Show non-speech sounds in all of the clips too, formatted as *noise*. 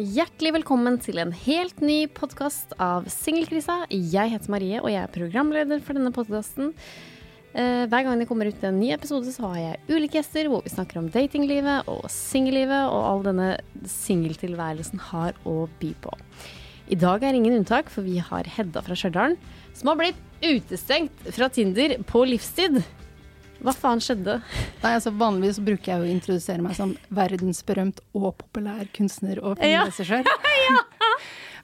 Hjertelig velkommen til en helt ny podkast av Singelkrisa. Jeg heter Marie, og jeg er programleder for denne podkasten. Hver gang det kommer ut en ny episode, så har jeg ulike gjester hvor vi snakker om datinglivet og singellivet og all denne singeltilværelsen har å by på. I dag er ingen unntak, for vi har Hedda fra Stjørdal som har blitt utestengt fra Tinder på livstid. Hva faen skjedde? Nei, altså Vanligvis bruker jeg å introdusere meg som verdensberømt og populær kunstner og Ja. *laughs* ja.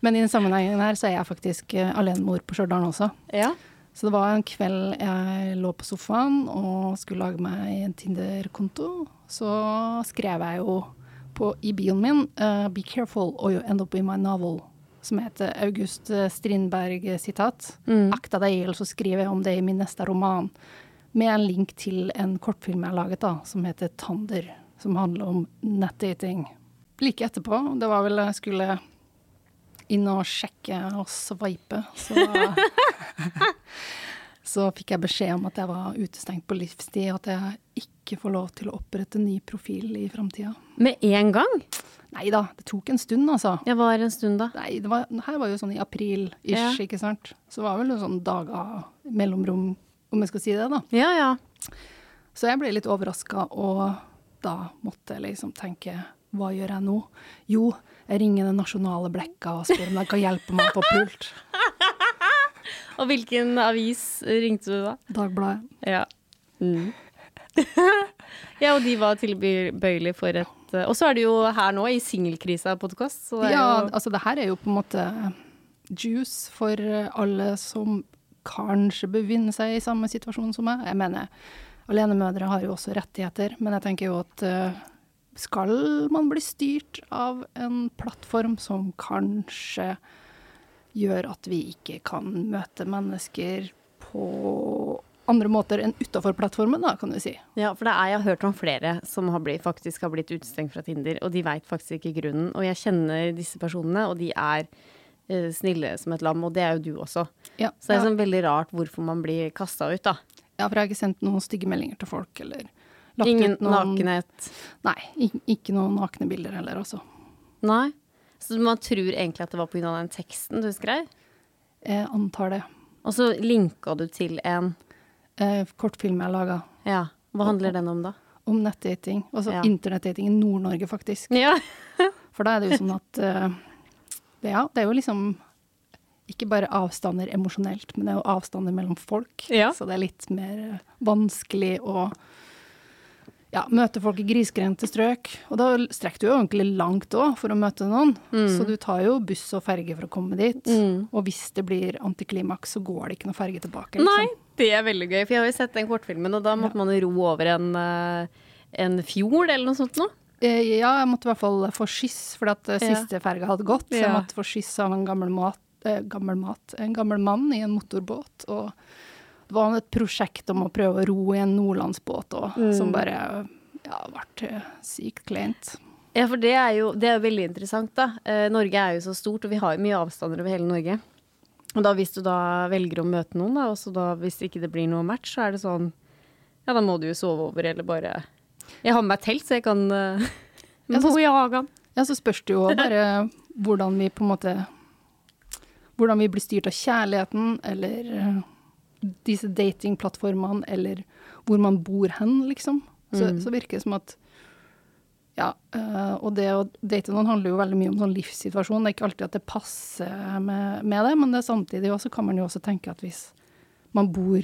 Men i den sammenhengen her så er jeg faktisk eh, alenemor på Stjørdal også. Ja. Så det var en kveld jeg lå på sofaen og skulle lage meg en Tinder-konto. Så skrev jeg jo på, i bioen min uh, 'Be careful or you end up in my novel'. Som heter August Strindberg-sitat. Mm. Akta deg, eller så skriver jeg om det i min neste roman. Med en link til en kortfilm jeg har laget, da, som heter 'Tander'. Som handler om nettdating. Like etterpå, det var vel jeg skulle inn og sjekke og sveipe, så *laughs* *laughs* så fikk jeg beskjed om at jeg var utestengt på livstid, og at jeg ikke får lov til å opprette ny profil i framtida. Med en gang? Nei da, det tok en stund, altså. Jeg var en stund da. Nei, det var, her var jo sånn i april-ish, Ja. ikke sant. Så det var vel noen sånne dager mellomrom, om jeg skal si det, da. Ja, ja. Så jeg ble litt overraska, og da måtte jeg liksom tenke hva gjør jeg nå? Jo, jeg ringer den nasjonale blekka og spør om de kan hjelpe meg på pult. *laughs* Og hvilken avis ringte du da? Dagbladet. Ja. Mm. *laughs* ja, og de var tilbøyelige for et eh, Og så er du jo her nå, i Singelkrisa-podkast, Ja, jo altså det her er jo på en måte juice for alle som kanskje befinner seg i samme situasjon som meg. Jeg mener, alenemødre har jo også rettigheter, men jeg tenker jo at eh, skal man bli styrt av en plattform som kanskje gjør at vi ikke kan møte mennesker på andre måter enn utafor plattformen, da, kan du si. Ja, for det er, jeg har hørt om flere som har blitt, faktisk har blitt utestengt fra Tinder, og de veit faktisk ikke grunnen. Og jeg kjenner disse personene, og de er snille som et lam, og det er jo du også. Ja, Så det er sånn veldig rart hvorfor man blir kasta ut, da. ja, for jeg har ikke sendt noen stygge meldinger til folk, eller lagt Ingen ut noen nakenhet. Nei, ikke noen nakne bilder heller, altså. Nei. Så man tror egentlig at det var pga. den teksten du skrev? Jeg antar det. Og så linka du til en Eh, kortfilm jeg laga Ja, hva handler den om, da? om nettdating. Altså Ja. internettdating i Nord-Norge, faktisk. Ja. For da er det jo sånn at eh, Ja, det er jo liksom ikke bare avstander emosjonelt, men det er jo avstander mellom folk. Ja. Så det er litt mer eh, vanskelig å ja, møte folk i grisgrendte strøk. Og da strekker du jo egentlig langt òg for å møte noen. Så du tar jo buss og ferge for å komme dit. Mm. Og hvis det blir antiklimaks, så går det ikke noe ferge tilbake. Nei, Liksom. det er veldig gøy. For jeg har jo sett den kortfilmen, og da måtte man ro over en, eh, en fjord eller noe sånt noe. Eh, Ja, jeg måtte i hvert fall få skyss, for at eh, siste ferga hadde gått. Så jeg måtte få skyss av en gammel, mat, eh, gammel mat, en gammel mann i en motorbåt. Og det var et prosjekt om å prøve å ro i en nordlandsbåt òg, Mm. som bare ja, ble sykt kleint. Ja, for det er jo det er veldig interessant, da. Norge er jo så stort, og vi har jo mye avstander over hele Norge. Og da hvis du da velger å møte noen, da, og så da hvis ikke det blir noe match, så er det sånn Ja, da må du jo sove over, eller bare Jeg har med meg telt, så jeg kan uh, bo i hagen. Ja, så spørs det jo bare hvordan vi på en måte Hvordan vi blir styrt av kjærligheten, eller eh, disse datingplattformene, eller hvor man bor hen, liksom. Så, Mm. så virker det som at Ja, eh, og det å date noen handler jo veldig mye om sånn livssituasjon. Det er ikke alltid at det passer med, med det, men det er samtidig også kan man jo også tenke at hvis man bor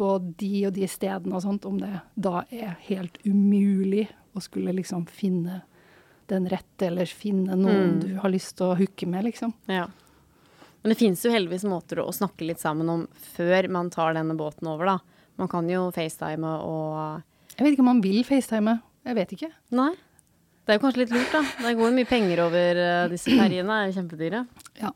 på de og de stedene og sånt, om det da er helt umulig å skulle liksom finne den rette, eller finne noen Mm. du har lyst til å hooke med, liksom. Ja. Men det finnes jo heldigvis måter å, snakke litt sammen om før man tar denne båten over, da. Man kan jo facetime og Jeg vet ikke om man vil facetime. Jeg vet ikke. Nei. Det er jo kanskje litt lurt, da. Det går jo mye penger over uh, disse ferjene. er kjempedyre. Ja,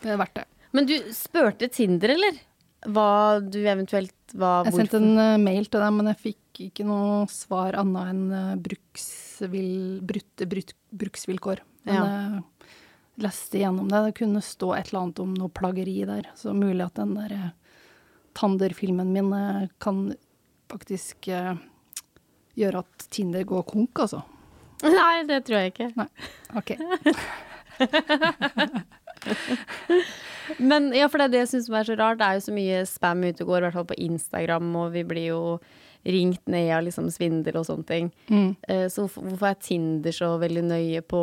det er verdt det. Men du spurte Tinder, eller? Hva du eventuelt var Jeg sendte en uh, mail til dem, men jeg fikk ikke noe svar annet enn uh, bruksvil, brutte bruk, bruksvilkår. Men Ja. jeg leste gjennom det. Det kunne stå et eller annet om noe plageri der. Så mulig at den der Tander-filmen min kan faktisk gjøre at Tinder går konk, altså. *laughs* Nei, det tror jeg ikke. Nei. OK. *laughs* Men ja, for det det jeg syns er så rart. Det er jo så mye spam ute og går, i hvert fall på Instagram, og vi blir jo ringt ned av liksom svindel og sånne ting. Mm. Eh, Så hvorfor er Tinder så veldig nøye på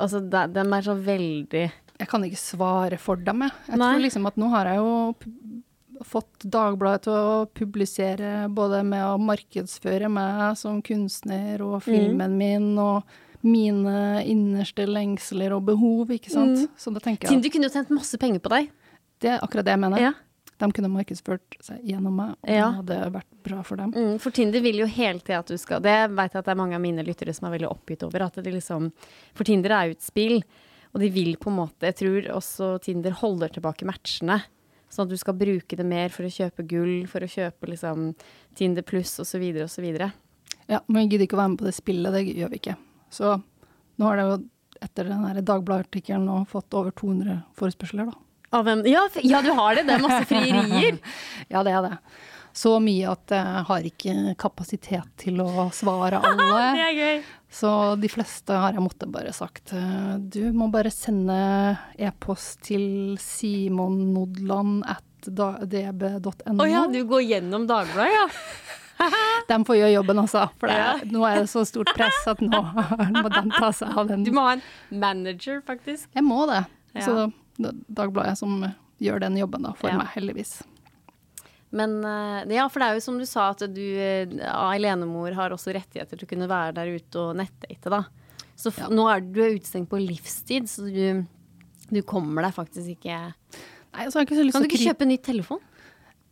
Altså, de, de er så veldig Jeg kan ikke svare for dem, jeg. Jeg Nei. tror liksom at nå har jeg jo fått Dagbladet til å publisere både med å markedsføre meg som kunstner Mm. og filmen min og mine innerste lengsler og behov, ikke sant. Mm. Så da tenker jeg Tinder kunne jo tjent masse penger på deg. det er akkurat det jeg mener. Ja. De kunne markedsført seg gjennom meg, og Ja. det hadde vært bra for dem. Mm, for Tinder vil jo hele tida at du skal Det vet jeg at det er mange av mine lyttere som er veldig oppgitt over. At det liksom For Tinder er jo et spill, og de vil på en måte Jeg tror også Tinder holder tilbake matchene. Sånn at du skal bruke det mer for å kjøpe gull, for å kjøpe liksom Tinder pluss osv. osv. Ja, men jeg gidder ikke å være med på det spillet, det gjør vi ikke. Så nå har det jo etter den Dagbladet-artikkelen nå fått over 200 forespørsler, da. Av hvem ja, ja, du har det! Det er masse *laughs* frierier! Ja, det er det. Så mye at jeg har ikke kapasitet til å svare *laughs* alle. det er gøy. Så de fleste har jeg måttet bare sagt eh, du må bare sende e-post til simonnodland at db.no. Å ja, du går gjennom Dagbladet, ja. *laughs* *laughs* De får gjøre jobben, også, For det, Ja. nå er det så stort press at nå *laughs* må de ta seg av den. Du må ha en manager, faktisk. Jeg må det. Ja. Så det er Dagbladet som gjør den jobben da, for Ja. meg, heldigvis. Men eh, ja, for det er jo som du sa, at du, eh, alenemor har også rettigheter til å kunne være der ute og nettdate, da. Så Ja. nå er du er utestengt på livstid, så du, du kommer deg faktisk ikke Nei, så har jeg ikke Kan du ikke kjøpe kjøpe ny telefon?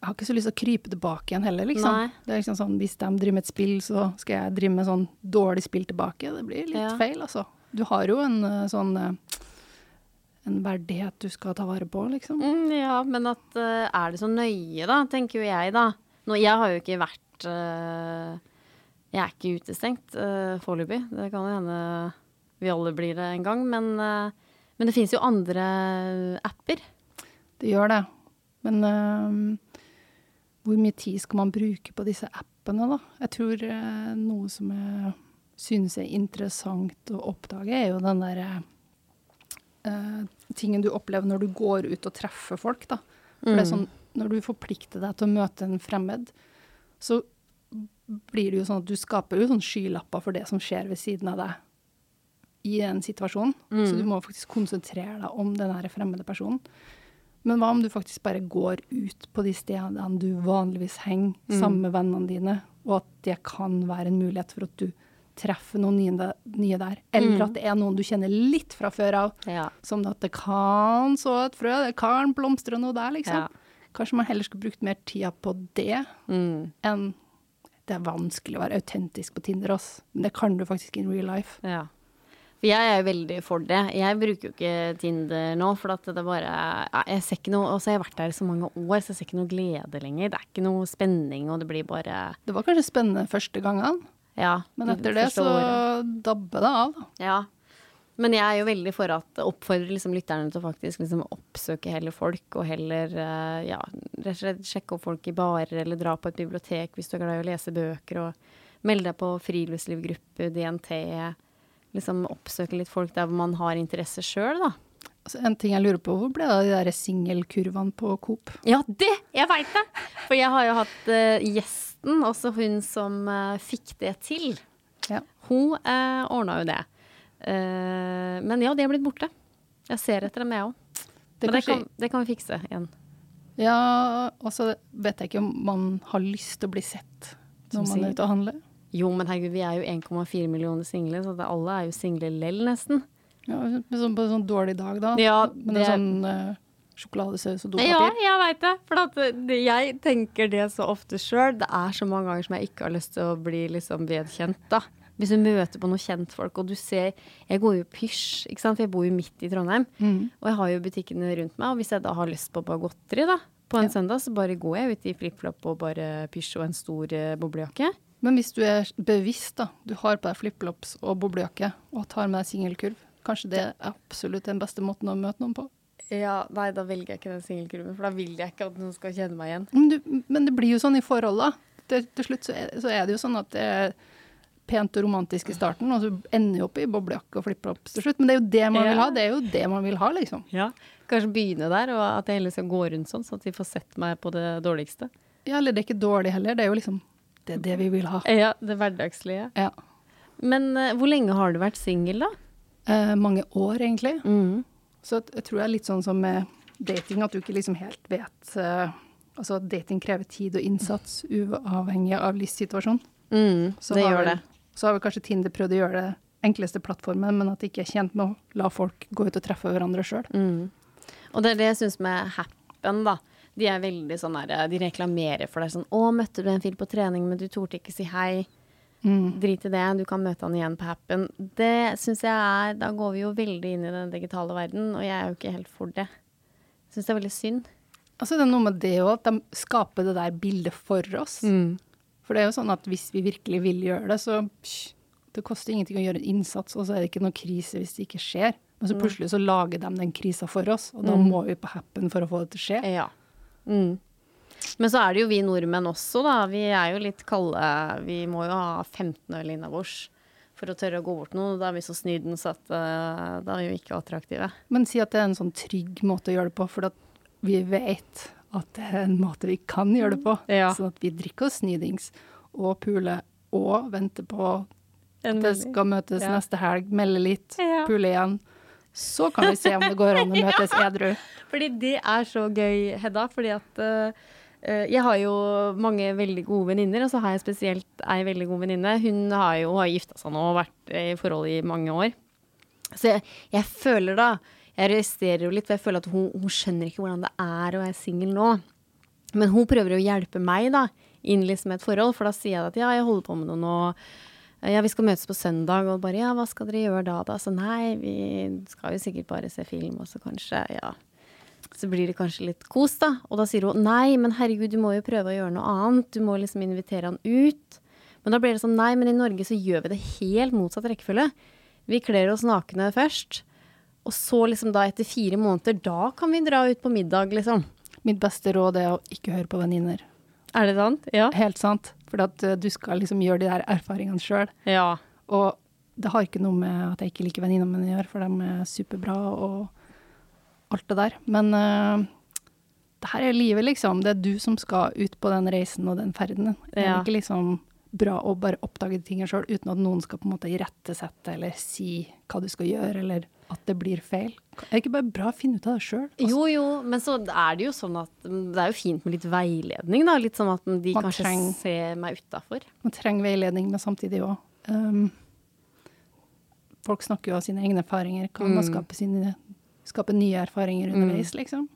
Jeg har ikke så lyst til å krype tilbake igjen heller, liksom. Nei. Det er liksom sånn, Hvis de driver med et spill, så skal jeg drive med sånn dårlig spill tilbake. Det blir litt Ja. feil, altså. Du har jo en eh, sånn eh, En verdighet du skal ta vare på, liksom. Mm, ja, men at eh, er det så nøye, da, tenker jo jeg, da. Nå, jeg har jo ikke vært Jeg er ikke utestengt uh, foreløpig. Det kan jo hende vi alle blir det en gang, men, men det fins jo andre apper. Det gjør det. Men hvor mye tid skal man bruke på disse appene, da? Jeg tror eh, noe som jeg synes er interessant å oppdage, er jo den derre eh, tingen du opplever når du går ut og treffer folk, da. For det er sånn, når du forplikter deg til å møte en fremmed, så blir det jo sånn at du skaper jo sånn skylapper for det som skjer ved siden av deg i en situasjon. Så du må faktisk konsentrere deg om den her fremmede personen. Men hva om du faktisk bare går ut på de stedene du vanligvis henger sammen med vennene dine, og at det kan være en mulighet for at du treffer noen nye, der. Eller at det er noen du kjenner litt fra før av. Ja. Som at det kan så et frø, det kan blomstre noe der, liksom. Ja. Kanskje man heller skulle brukt mer tida på det Mm, enn Det er vanskelig å være autentisk på Tinder, ass. Men det kan du faktisk in real life. ja. For jeg er veldig for det. Jeg bruker jo ikke Tinder nå, for at det bare ja, Jeg ser ikke noe Og så har jeg vært der i så mange år, så jeg ser ikke noe glede lenger. Det er ikke noe spenning, og det blir bare Det var kanskje spennende første gangene, Ja. men etter det så dabber det av. Ja. Men jeg er jo veldig for at oppfordrer liksom lytterne til å faktisk liksom oppsøke heller folk, og heller eh, ja, rett og slett sjekke opp folk i barer, eller dra på et bibliotek hvis du er glad i å lese bøker, og melde deg på friluftslivgruppe, DNT. Liksom oppsøke litt folk der hvor man har interesse sjøl, da. Altså, en ting jeg lurer på, hvor ble det av de der singelkurvene på Coop? Ja, det! Jeg veit det! For jeg har jo hatt uh, gjesten, også hun som uh, fikk det til. Ja. Hun uh, ordna jo det. Uh, men ja, de er blitt borte. Jeg ser etter dem, jeg òg. Det Men det kan, det kan vi fikse igjen. Ja, og så vet jeg ikke om man har lyst til å bli sett når man er ute og handler. Jo, men herregud, vi er jo 1,4 millioner single, så alle er jo single lell, nesten. Ja, sånn, på en sånn dårlig dag, da. Ja, Men det en sånn uh, sjokoladesaus og Ja, jeg veit det. For at det, jeg tenker det så ofte sjøl. Det er så mange ganger som jeg ikke har lyst til å bli liksom vedkjent, da. Hvis du møter på noen kjentfolk, og du ser Jeg går jo pysj, ikke sant, for jeg bor jo midt i Trondheim. Mm. Og jeg har jo butikkene rundt meg, og hvis jeg da har lyst på bare godteri, da, på en søndag, så bare går jeg ut i flipflop og bare pysj og en stor eh, boblejakke. Men hvis du er bevisst, da, du har på deg flipflops og boblejakke og tar med deg singelkurv, kanskje det er absolutt den beste måten å møte noen på. Ja, nei, da velger jeg ikke den singelkurven, for da vil jeg ikke at noen skal kjenne meg igjen. Men, du, men det blir jo sånn i forhold, da. Til, til slutt så er, så er det jo sånn at det er pent og romantisk i starten, og så ender jo opp i boblejakke og flipflops til slutt. Men det er jo det man Ja. vil ha. Det er jo det man vil ha, liksom. Ja. Kanskje begynne der, og at jeg heller skal gå rundt sånn, sånn at de får sett meg på det dårligste. Ja, eller det er ikke dårlig heller. Det er jo liksom det er det vi vil ha. Ja, det hverdagslige. Ja. Men uh, hvor lenge har du vært singel, da? Uh, mange år, egentlig. Mm. Så jeg tror det er litt sånn som med dating, at du ikke liksom helt vet uh, Altså at dating krever tid og innsats uavhengig av livssituasjon. Mm, Så det gjør det. Så har vel kanskje Tinder prøvd å gjøre det enkleste plattformen, men at de ikke er tjent med å la folk gå ut og treffe hverandre sjøl. Mm. Og det er det jeg syns med Happen, da. De er veldig sånn der, de reklamerer for deg sånn 'Å, møtte du en fyr på trening, men du torde ikke si hei'. Mm. Drit i det, du kan møte han igjen på Happen. Det syns jeg er Da går vi jo veldig inn i den digitale verden, og jeg er jo ikke helt for det. Syns det er veldig synd. Altså det er noe med det òg, at de skaper det der bildet for oss. Mm. For det er jo sånn at hvis vi virkelig vil gjøre det, så psh, det koster ingenting å gjøre en innsats, og så er det ikke noe krise hvis det ikke skjer. Men så plutselig så lager de den krisa for oss, og da Mm. må vi på happen for å få det til å skje. Ja. Mm. Men så er det jo vi nordmenn også, da. Vi er jo litt kalde. Vi må jo ha 15 øl innabords for å tørre å gå bort noe. Da er vi så snydens at uh, da er vi jo ikke attraktive. Men si at det er en sånn trygg måte å gjøre det på, for vi vet at det er en måte vi kan gjøre det på. Ja. Sånn at vi drikker oss snydings og puler og venter på at det skal møtes Ja. neste helg, melde litt, Ja. pule igjen. Så kan vi se om det går an å *laughs* møtes edru. Fordi det er så gøy, Hedda. Fordi at eh, eh, jeg har jo mange veldig gode venninner, og så har jeg spesielt ei veldig god venninne. Hun har jo har gifta seg nå og vært i forhold i mange år. Så jeg, jeg føler da Jeg resterer jo litt, for jeg føler at hun, hun skjønner ikke hvordan det er å være singel nå. Men hun prøver å hjelpe meg da, inn liksom et forhold, for da sier jeg at ja, jeg holder på med noe nå. Ja, vi skal møtes på søndag, og bare ja, hva skal dere gjøre da? da? Så nei, vi skal jo sikkert bare se film, og så kanskje, ja. Så blir det kanskje litt kos, da. Og da sier hun nei, men herregud, du må jo prøve å gjøre noe annet. Du må liksom invitere han ut. Men da blir det sånn nei, men i Norge så gjør vi det helt motsatt rekkefølge. Vi kler oss nakne først. Og så liksom da etter fire måneder, da kan vi dra ut på middag, liksom. Mitt beste råd er å ikke høre på venninner. Er det sant? Ja. Helt sant. For at eh, du skal liksom gjøre de der erfaringene sjøl. Ja. Og det har ikke noe med at jeg ikke liker venninnene mine å gjøre, for de er superbra og alt det der. Men uh, det her er livet, liksom. Det er du som skal ut på den reisen og den ferden. Det er Ja. ikke liksom bra å bare oppdage tingene sjøl uten at noen skal på en måte irettesette eller si hva du skal gjøre, eller at det blir feil. Er det ikke bare bra å finne ut av det sjøl? Jo, jo, men så er det jo sånn at mm, det er jo fint med litt veiledning, da. Litt sånn at de Man kanskje trenger- ser meg utafor. Man trenger veiledning, men samtidig òg um, Folk snakker jo av sine egne erfaringer. Kan man Mm. skape, sine, skape nye erfaringer underveis, liksom?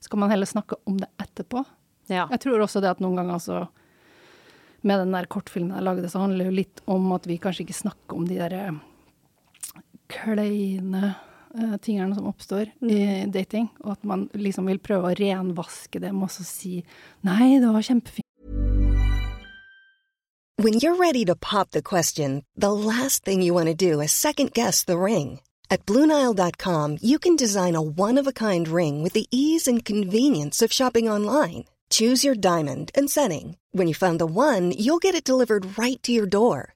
Skal man heller snakke om det etterpå? Ja. Jeg tror også det at noen ganger så Med den der kortfilmen jeg lagde, så handler det jo litt om at vi kanskje ikke snakker om de der eh, kleine uh, tingene som oppstår i dating, og at man liksom vil prøve å renvaske dem og så si Nei, det var kjempefint. When you're ready to pop the question, the last thing you want to do is second guess the ring. At Bluenile.com, you can design a one of a kind ring with the ease and convenience of shopping online. Choose your diamond and setting. When you find the one, you'll get it delivered right to your door.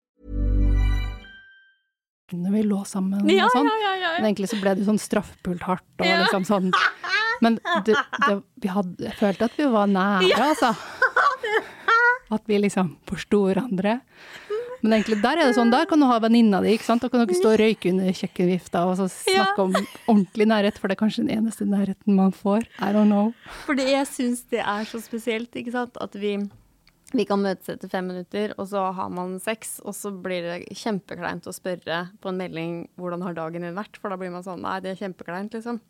Når vi lå sammen Ja, og sånn. ja, ja. Men egentlig så ble det sånn straffepult hardt og liksom sånn. Men det, det, vi hadde, jeg følte at vi var nære, altså. At vi liksom forsto hverandre. Men egentlig der er det sånn, der kan du ha venninna di, ikke sant. Da kan dere stå og røyke under kjøkkenvifta og så snakke om ordentlig nærhet, for det er kanskje den eneste nærheten man får. I don't know. Fordi jeg syns det er så spesielt, ikke sant. At vi, vi kan møtes etter fem minutter, og så har man sex, og så blir det kjempekleint å spørre på en melding hvordan har dagen din vært, for da blir man sånn nei, det er kjempekleint, liksom.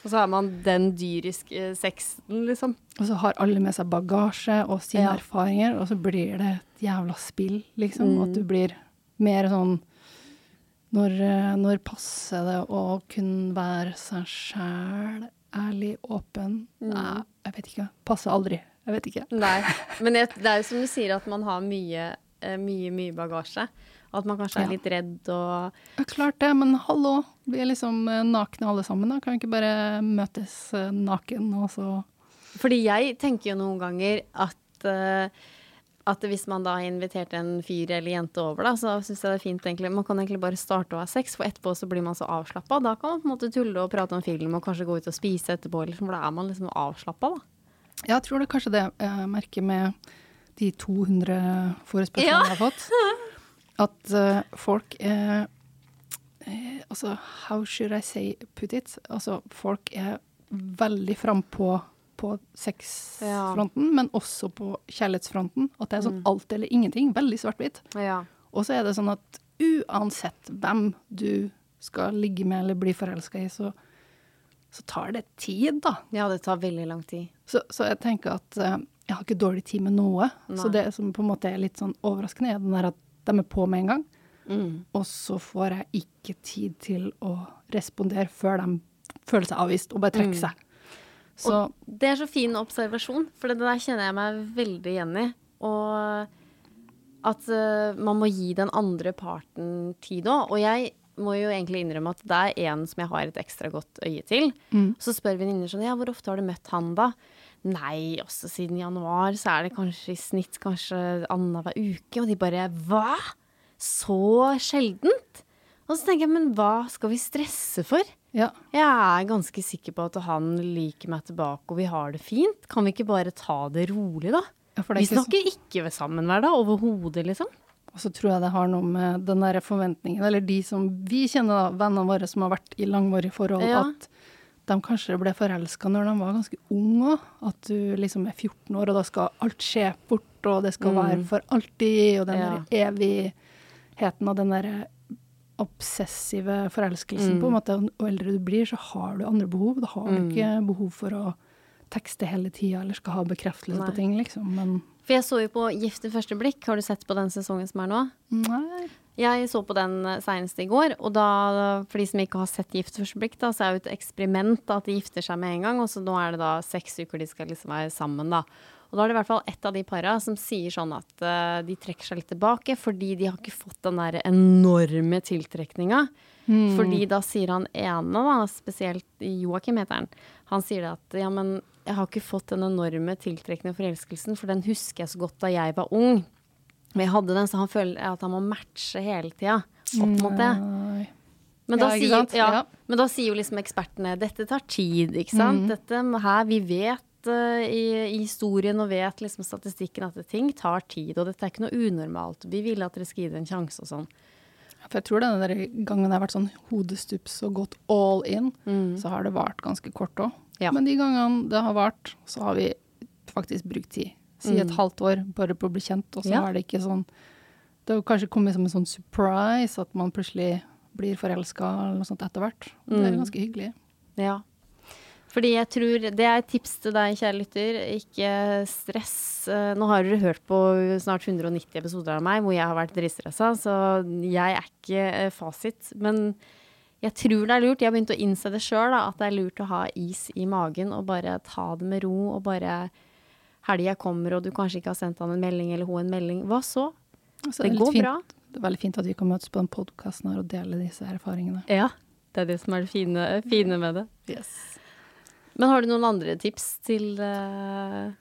Og så har man den dyriske sexen, liksom. Og så har alle med seg bagasje og sine Ja. erfaringer, og så blir det et jævla spill, liksom. Mm. At du blir mer sånn når, eh, når passer det å kunne være seg sjæl, ærlig, åpen? Mm. Nei, jeg vet ikke. Passer aldri. Jeg vet ikke. Nei. Men det, det er jo som du sier, at man har mye, eh, mye, mye bagasje. At man kanskje er Ja. litt redd og Ja, klart det, men hallo. Vi er liksom eh, nakne alle sammen, da. Kan vi ikke bare møtes eh, naken, og så Fordi jeg tenker jo noen ganger at at hvis man da har invitert en fyr eller jente over, da, så syns jeg det er fint egentlig. Man kan egentlig bare starte å ha sex, for etterpå så blir man så avslappa. Da kan man på en måte tulle og prate om film og kanskje gå ut og spise etterpå, liksom, for da er man liksom avslappa, da. Jeg tror det er kanskje det jeg merker med de 200 forespørslene Ja. jeg har fått. *laughs* At uh, folk er eh, Altså, how should I say put it? Altså, folk er veldig frampå på sexfronten, men også på kjærlighetsfronten. At det er Mm. sånn alt eller ingenting. Veldig svart-hvitt. Ja. Og så er det sånn at uansett hvem du skal ligge med eller bli forelska i, så, så tar det tid, da. ja, det tar veldig lang tid. Så, så jeg tenker at uh, jeg har ikke dårlig tid med noe. Så det som på en måte er litt sånn overraskende, er den der at de er på med en gang. Mm. Og så får jeg ikke tid til å respondere før de føler seg avvist og bare trekker Mm. seg. Så Og det er så fin observasjon, for det der kjenner jeg meg veldig igjen i. Og at uh, man må gi den andre parten tid òg. Og jeg må jo egentlig innrømme at det er en som jeg har et ekstra godt øye til. Så spør venninner sånn ja, hvor ofte har du møtt han da? Nei, også siden januar så er det kanskje i snitt kanskje annenhver uke. Og de bare hva? Så sjeldent? Og så tenker jeg, men hva skal vi stresse for? ja. Jeg er ganske sikker på at han liker meg tilbake, og vi har det fint. Kan vi ikke bare ta det rolig, da? Ja, det Vi ikke så- snakker ikke sammen hver dag, overhodet, liksom. Og så tror jeg det har noe med den der forventningen, eller de som vi kjenner, da, vennene våre som har vært i langvarige forhold, Ja. at de kanskje ble forelska når de var ganske unge òg. At du liksom er 14 år, og da skal alt skje bort, og det skal være for alltid, og den Mm. Ja. der evigheten og den der obsessive forelskelsen, Mm. på en måte. Og eldre du blir, så har du andre behov. Da har du Mm. ikke behov for å tekste hele tida, eller skal ha bekreftelse Nei. på ting, liksom. Men For jeg så jo på Gift ved første blikk. Har du sett på den sesongen som er nå? nei. Jeg så på den eh, senest i går, og da, for de som ikke har sett Gift ved første blikk, da, så er det jo et eksperiment da, at de gifter seg med en gang, og så nå er det da seks uker de skal liksom være sammen, da. Og da er det i hvert fall ett av de para som sier sånn at uh, de trekker seg litt tilbake, fordi de har ikke fått den der enorme tiltrekninga. Fordi da sier han ene, da, spesielt Joakim heter han, han sier det at ja, men jeg har ikke fått den enorme tiltrekkende forelskelsen, for den husker jeg så godt da jeg var ung. Men jeg hadde den, så han føler at han må matche hele tida opp mot det. Men da, Ja, sier, ja, men da sier jo liksom ekspertene dette tar tid, ikke sant. Dette her, vi vet uh, i, i historien og vet liksom statistikken at ting tar tid, og dette er ikke noe unormalt. Vi vil at dere skulle gi det en sjanse og sånn. For jeg tror denne gangen jeg har vært sånn hodestups og gått all in, så har det vart ganske kort òg. Ja. Men de gangene det har vart, så har vi faktisk brukt tid. Si et halvt år bare på å bli kjent, og så Ja. er det ikke sånn Det har kanskje kommet som en sånn surprise at man plutselig blir forelska eller noe sånt etter hvert. Det er ganske hyggelig. Ja. Fordi jeg tror Det er et tips til deg, kjære lytter. Ikke stress. Eh, Nå har dere hørt på snart 190 episoder av meg hvor jeg har vært dritstressa, så jeg er ikke eh, fasit. Men Jeg tror det er lurt, jeg har begynt å innse det sjøl, at det er lurt å ha is i magen og bare ta det med ro. Og bare helga kommer, og du kanskje ikke har sendt han en melding eller hun en melding. Hva så? Altså, Det det går fint, bra. Det er veldig fint at vi kan møtes på den podkasten og dele disse erfaringene. Ja. Det er det som er det fine, fine med det. Men har du noen andre tips til uh,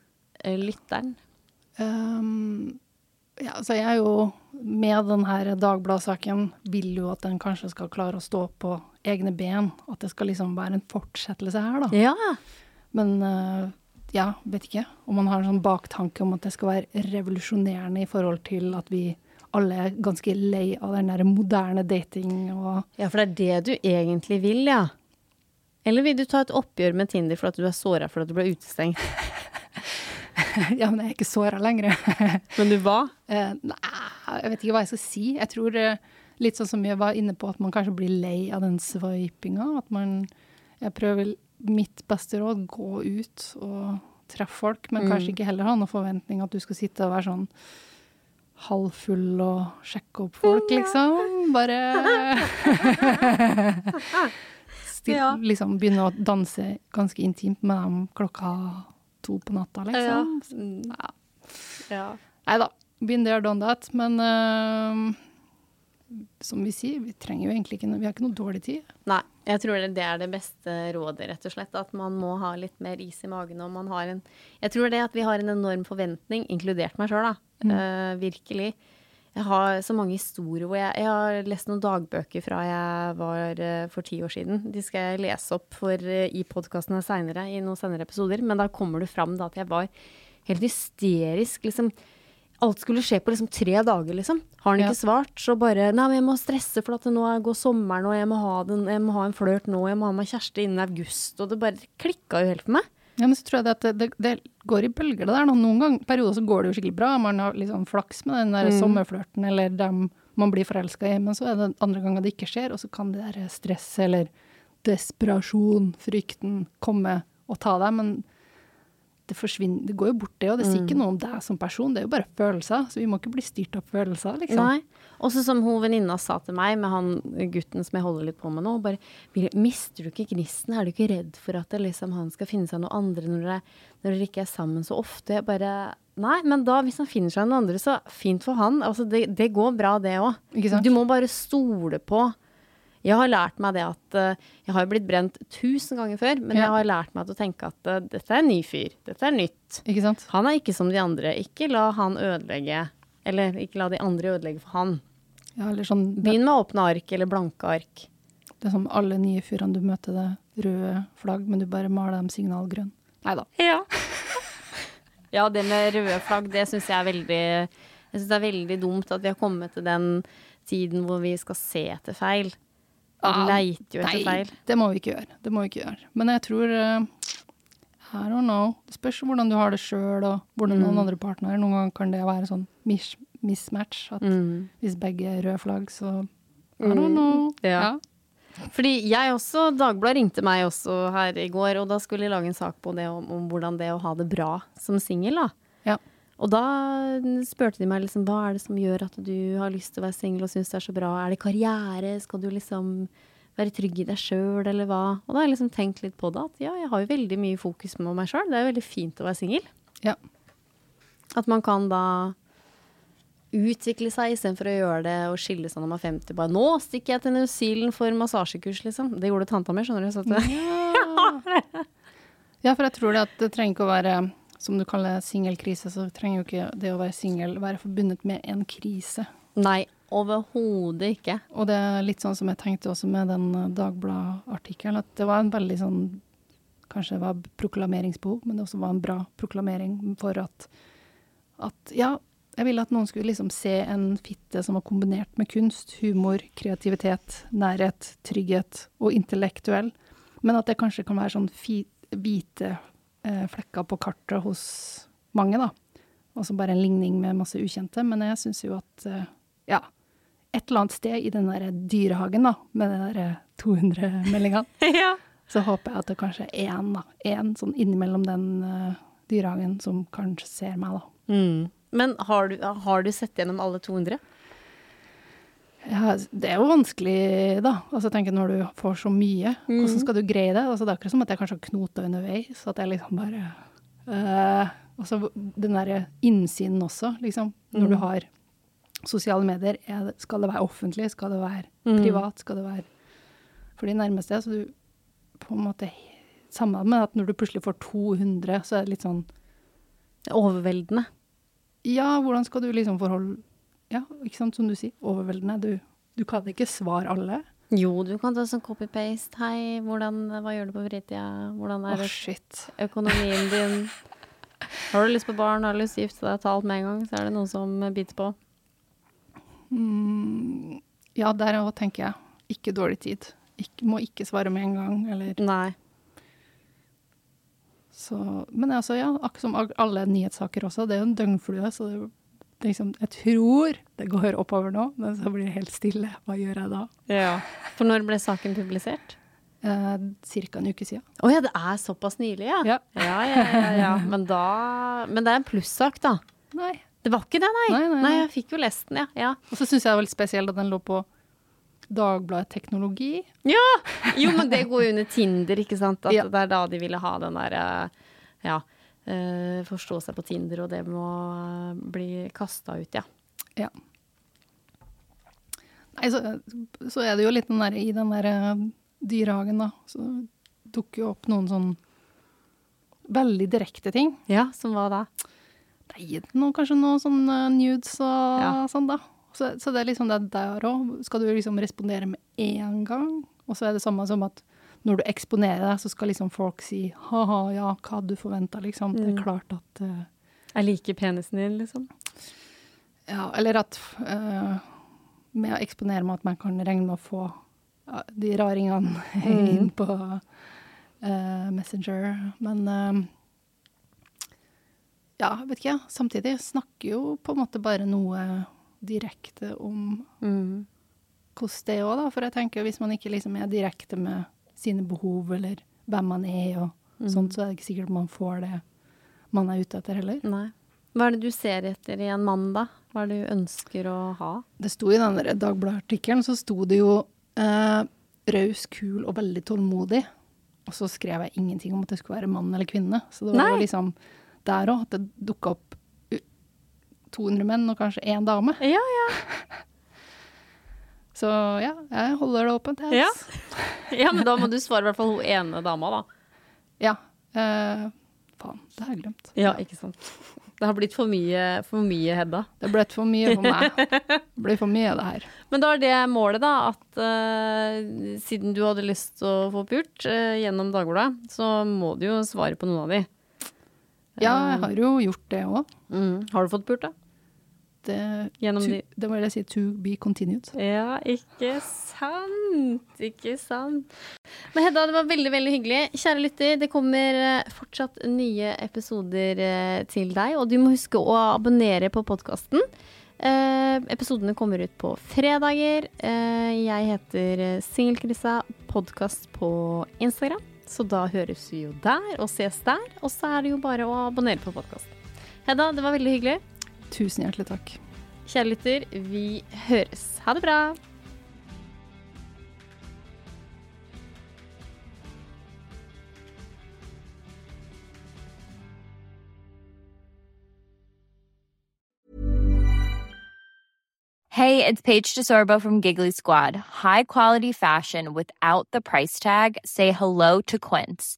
lytteren? Um, ja, så jeg er jo med denne Dagbladet-saken vil jo at den kanskje skal klare å stå på egne ben. At det skal liksom være en fortsettelse her, da. Ja. Men uh, ja, vet ikke. Om man har en sånn baktanke om at det skal være revolusjonerende i forhold til at vi alle er ganske lei av den der moderne dating og ja, for det er det du egentlig vil, ja. Eller vil du ta et oppgjør med Tinder for at du er såra for at du ble utestengt? *laughs* Ja, men jeg er ikke såra lenger. *laughs* Men du var? Eh, nei, jeg vet ikke hva jeg skal si. Jeg tror eh, litt sånn som jeg var inne på, at man kanskje blir lei av den swipinga. At man Jeg prøver mitt beste råd, gå ut og treffe folk, men kanskje ikke heller ha noen forventning at du skal sitte og være sånn halvfull og sjekke opp folk, liksom. Bare *laughs* Stil. Liksom begynne å danse ganske intimt med dem klokka to på natta, liksom. Mm. Ja. ja. Nei da. Been there, done that. Men uh, som vi sier, vi trenger jo egentlig ikke Vi har ikke noe dårlig tid. Nei, jeg tror det er det beste rådet, rett og slett. At man må ha litt mer is i magen. Og man har en Jeg tror det at vi har en enorm forventning, inkludert meg sjøl, da. Eh, virkelig. Jeg har så mange historier hvor jeg Jeg har lest noen dagbøker fra jeg var eh, for ti år siden. De skal jeg lese opp for, eh, i podkastene seinere, i noen senere episoder. Men da kommer det fram da at jeg var helt hysterisk, liksom. Alt skulle skje på liksom tre dager, liksom. Har han Ja. ikke svart, så bare Nei, men jeg må stresse, for at det nå går sommeren, og jeg må ha, den, jeg må ha en flørt nå, jeg må ha meg kjæreste innen august. Og det bare klikka jo helt for meg. Ja, men så tror jeg det at det, det, det går i bølger, det der. nå. Noen gang, perioder så går det jo skikkelig bra. Man har liksom flaks med den der sommerflørten eller dem man blir forelska i. Men så er det andre ganger det ikke skjer, og så kan det der stresset eller desperasjon, frykten, komme og ta deg. Men det forsvinner Det går jo bort, det, og det sier ikke noe om deg som person. Det er jo bare følelser, så vi må ikke bli styrt av følelser, liksom. Nei. Også som hun venninna sa til meg, med han gutten som jeg holder litt på med nå, bare Mister du ikke gnisten? Er du ikke redd for at det liksom, han skal finne seg noen andre når dere, når dere ikke er sammen så ofte? Bare Nei, men da, hvis han finner seg noen andre, så fint for han. Altså, det, det går bra, det òg. Du må bare stole på Jeg har lært meg det at eh, Jeg har blitt brent tusen ganger før, men Ja. jeg har lært meg å tenke at eh, dette er en ny fyr. Dette er nytt. Han er ikke som de andre. Ikke la han ødelegge Eller ikke la de andre ødelegge for han. Ja, eller sånn Begynn med åpne ark eller blanke ark. det er som alle nye fyrene du møter, det røde flagg, men du bare maler dem signalgrønn. Nei da. Ja. *laughs* ja, det med røde flagg, det syns jeg er veldig Jeg synes det er veldig dumt at vi har kommet til den tiden hvor vi skal se etter feil. Ah, leiter jo etter feil. det må vi ikke gjøre. Det må vi ikke gjøre. Men jeg tror eh, I don't know. Det spørs hvordan du har det sjøl, og hvordan Mm. noen andre partnere. Noen ganger kan det være sånn mis mismatch. At Mm. hvis begge er røde flagg, så I don't know. Ja. Fordi jeg også, Dagbladet ringte meg også her i går, og da skulle jeg lage en sak på det om, om hvordan det å ha det bra som singel, da. Ja. Og da spurte de meg liksom, hva er det som gjør at du har lyst til å være singel og syns det er så bra? Er det karriere? Skal du liksom være trygg i deg sjøl, eller hva? Og da har jeg liksom tenkt litt på det, at ja, jeg har jo veldig mye fokus på meg sjøl. Det er jo veldig fint å være singel. Ja. At man kan da utvikle seg istedenfor å gjøre det og skille seg når man er 50. Bare 'nå stikker jeg til New Zealand for massasjekurs', liksom. Det gjorde tanta mi, skjønner du. Så at, *laughs* ja, for jeg tror det at det trenger ikke å være, som du kaller singelkrise, så trenger jo ikke det å være singel være forbundet med en krise. Nei, overhodet ikke. Og det er litt sånn som jeg tenkte også med den eh, Dagbladet-artikkelen, at det var en veldig sånn Kanskje det var proklameringsbehov, men det også var en bra proklamering for at, at Ja, jeg ville at noen skulle liksom se en fitte som var kombinert med kunst, humor, kreativitet, nærhet, trygghet og intellektuell, men at det kanskje kan være sånn hvite flekker på kartet hos mange, da. Og så bare en ligning med masse ukjente. Men jeg syns jo at eh, ja, et eller annet sted i den der dyrehagen, da, med de der 200-meldingene, *laughs* ja. så håper jeg at det kanskje er én, da. Én sånn innimellom den eh, dyrehagen som kanskje ser meg, da. Mm. Men har du, har du sett gjennom alle 200? Ja, det er jo vanskelig, da. Altså, jeg tenker Når du får så mye, hvordan skal du greie det? Altså, det er akkurat som at jeg kanskje har knota underveis. At jeg liksom bare uh, Altså den derre innsiden også, liksom. Når du har sosiale medier, er det, skal det være offentlig? Skal det være privat? Skal det være for de nærmeste? Så du på en måte Samme med at når du plutselig får 200, så er det litt sånn er overveldende. Ja, hvordan skal du liksom forholde Ja, ikke sant, som du sier, overveldende. Du, du kan ikke svare alle. Jo, du kan ta sånn copy-paste. Hei, hvordan, hva gjør du på fritida? Hvordan er det shit. økonomien din? *laughs* Har du lyst på barn, har du lyst til å gifte deg, ta alt med en gang, så er det noen som biter på. Mm, ja, der òg tenker jeg. Ikke dårlig tid. Ikke, må ikke svare med en gang, eller Nei. så Men altså, ja, akkurat som alle nyhetssaker også, det er jo en døgnflue, så det, liksom Jeg tror det går oppover nå, men så blir det helt stille. Hva gjør jeg da? Ja. For når ble saken publisert? Eh, Cirka en uke siden. Å ja, det er såpass nylig, ja. Ja. Ja, ja, ja, ja. Men da Men det er en plussak, da. Nei. Det var ikke det, nei. Nei, nei, nei. jeg fikk jo lest den, ja. ja. Og så syns jeg det var litt spesielt at den lå på Dagbladet Teknologi. Ja! Jo, men det går jo under Tinder, ikke sant? At Ja. det er da de ville ha den der eh, Ja. Eh, forstå seg på Tinder, og det må eh, bli kasta ut, ja. Ja. Nei, så, så er det jo litt den der, i den der eh, dyrehagen, da. Så dukker jo opp noen sånn veldig direkte ting. Ja, Som hva da? Nei, noe, kanskje noe sånn eh, nudes og Ja. sånn, da. Så, så det er liksom det der òg. Skal du liksom respondere med én gang? Og så er det samme som at når du eksponerer deg, så skal liksom folk si ha-ha, ja, hva hadde du forventa, liksom. Det er klart at uh, Jeg liker penisen din, liksom. Ja, eller at uh, med å eksponere meg at man kan regne med å få uh, de raringene *laughs* inn på eh, Messenger. Men eh, ja, vet ikke. Samtidig snakker jo på en måte bare noe direkte om Mm. hvordan det er òg, da. For jeg tenker hvis man ikke liksom er direkte med sine behov eller hvem man er og sånt, så er det ikke sikkert man får det man er ute etter heller. Nei. Hva er det du ser etter i en mann, da? Hva er det du ønsker å ha? Det sto i den Dagbladet-artikkelen, så sto det jo eh, raus, kul og veldig tålmodig. Og så skrev jeg ingenting om at det skulle være mann eller kvinne. Så det var Nei. liksom der òg at det dukka opp 200 menn og kanskje én dame. Ja, ja. *laughs* Så ja, jeg holder det åpent. Ja. *laughs* Ja, men da må du svare i hvert fall hun ene dama, da. ja. Eh, faen, det har jeg glemt. Ja, ikke sant. Det har blitt for mye, for mye Hedda. Det ble for mye for meg. Det blir for mye av det her. *laughs* Men da er det målet, da, at uh, siden du hadde lyst til å få pult uh, gjennom Dagbladet, så må du jo svare på noen av de. Ja, jeg har jo gjort det òg. Mm. Har du fått pult, da? Det, Gjennom to- de det må jeg si to be continued. Ja, ikke sant. Ikke sant. Men Hedda, det var veldig, veldig hyggelig. Kjære lytter, det kommer eh, fortsatt nye episoder eh, til deg, og du må huske å abonnere på podkasten. Eh, episodene kommer ut på fredager. Eh, jeg heter eh, Singelkrisa podkast på Instagram, så da høres vi jo der og ses der. Og så er det jo bare å abonnere på podkasten. Hedda, det var veldig hyggelig. Tusen hjertelig takk. Kjære lytter, vi høres. Ha det bra. Hey, it's Paige DeSorbo from Giggly Squad. High quality fashion without the price tag. Say hello to Quince.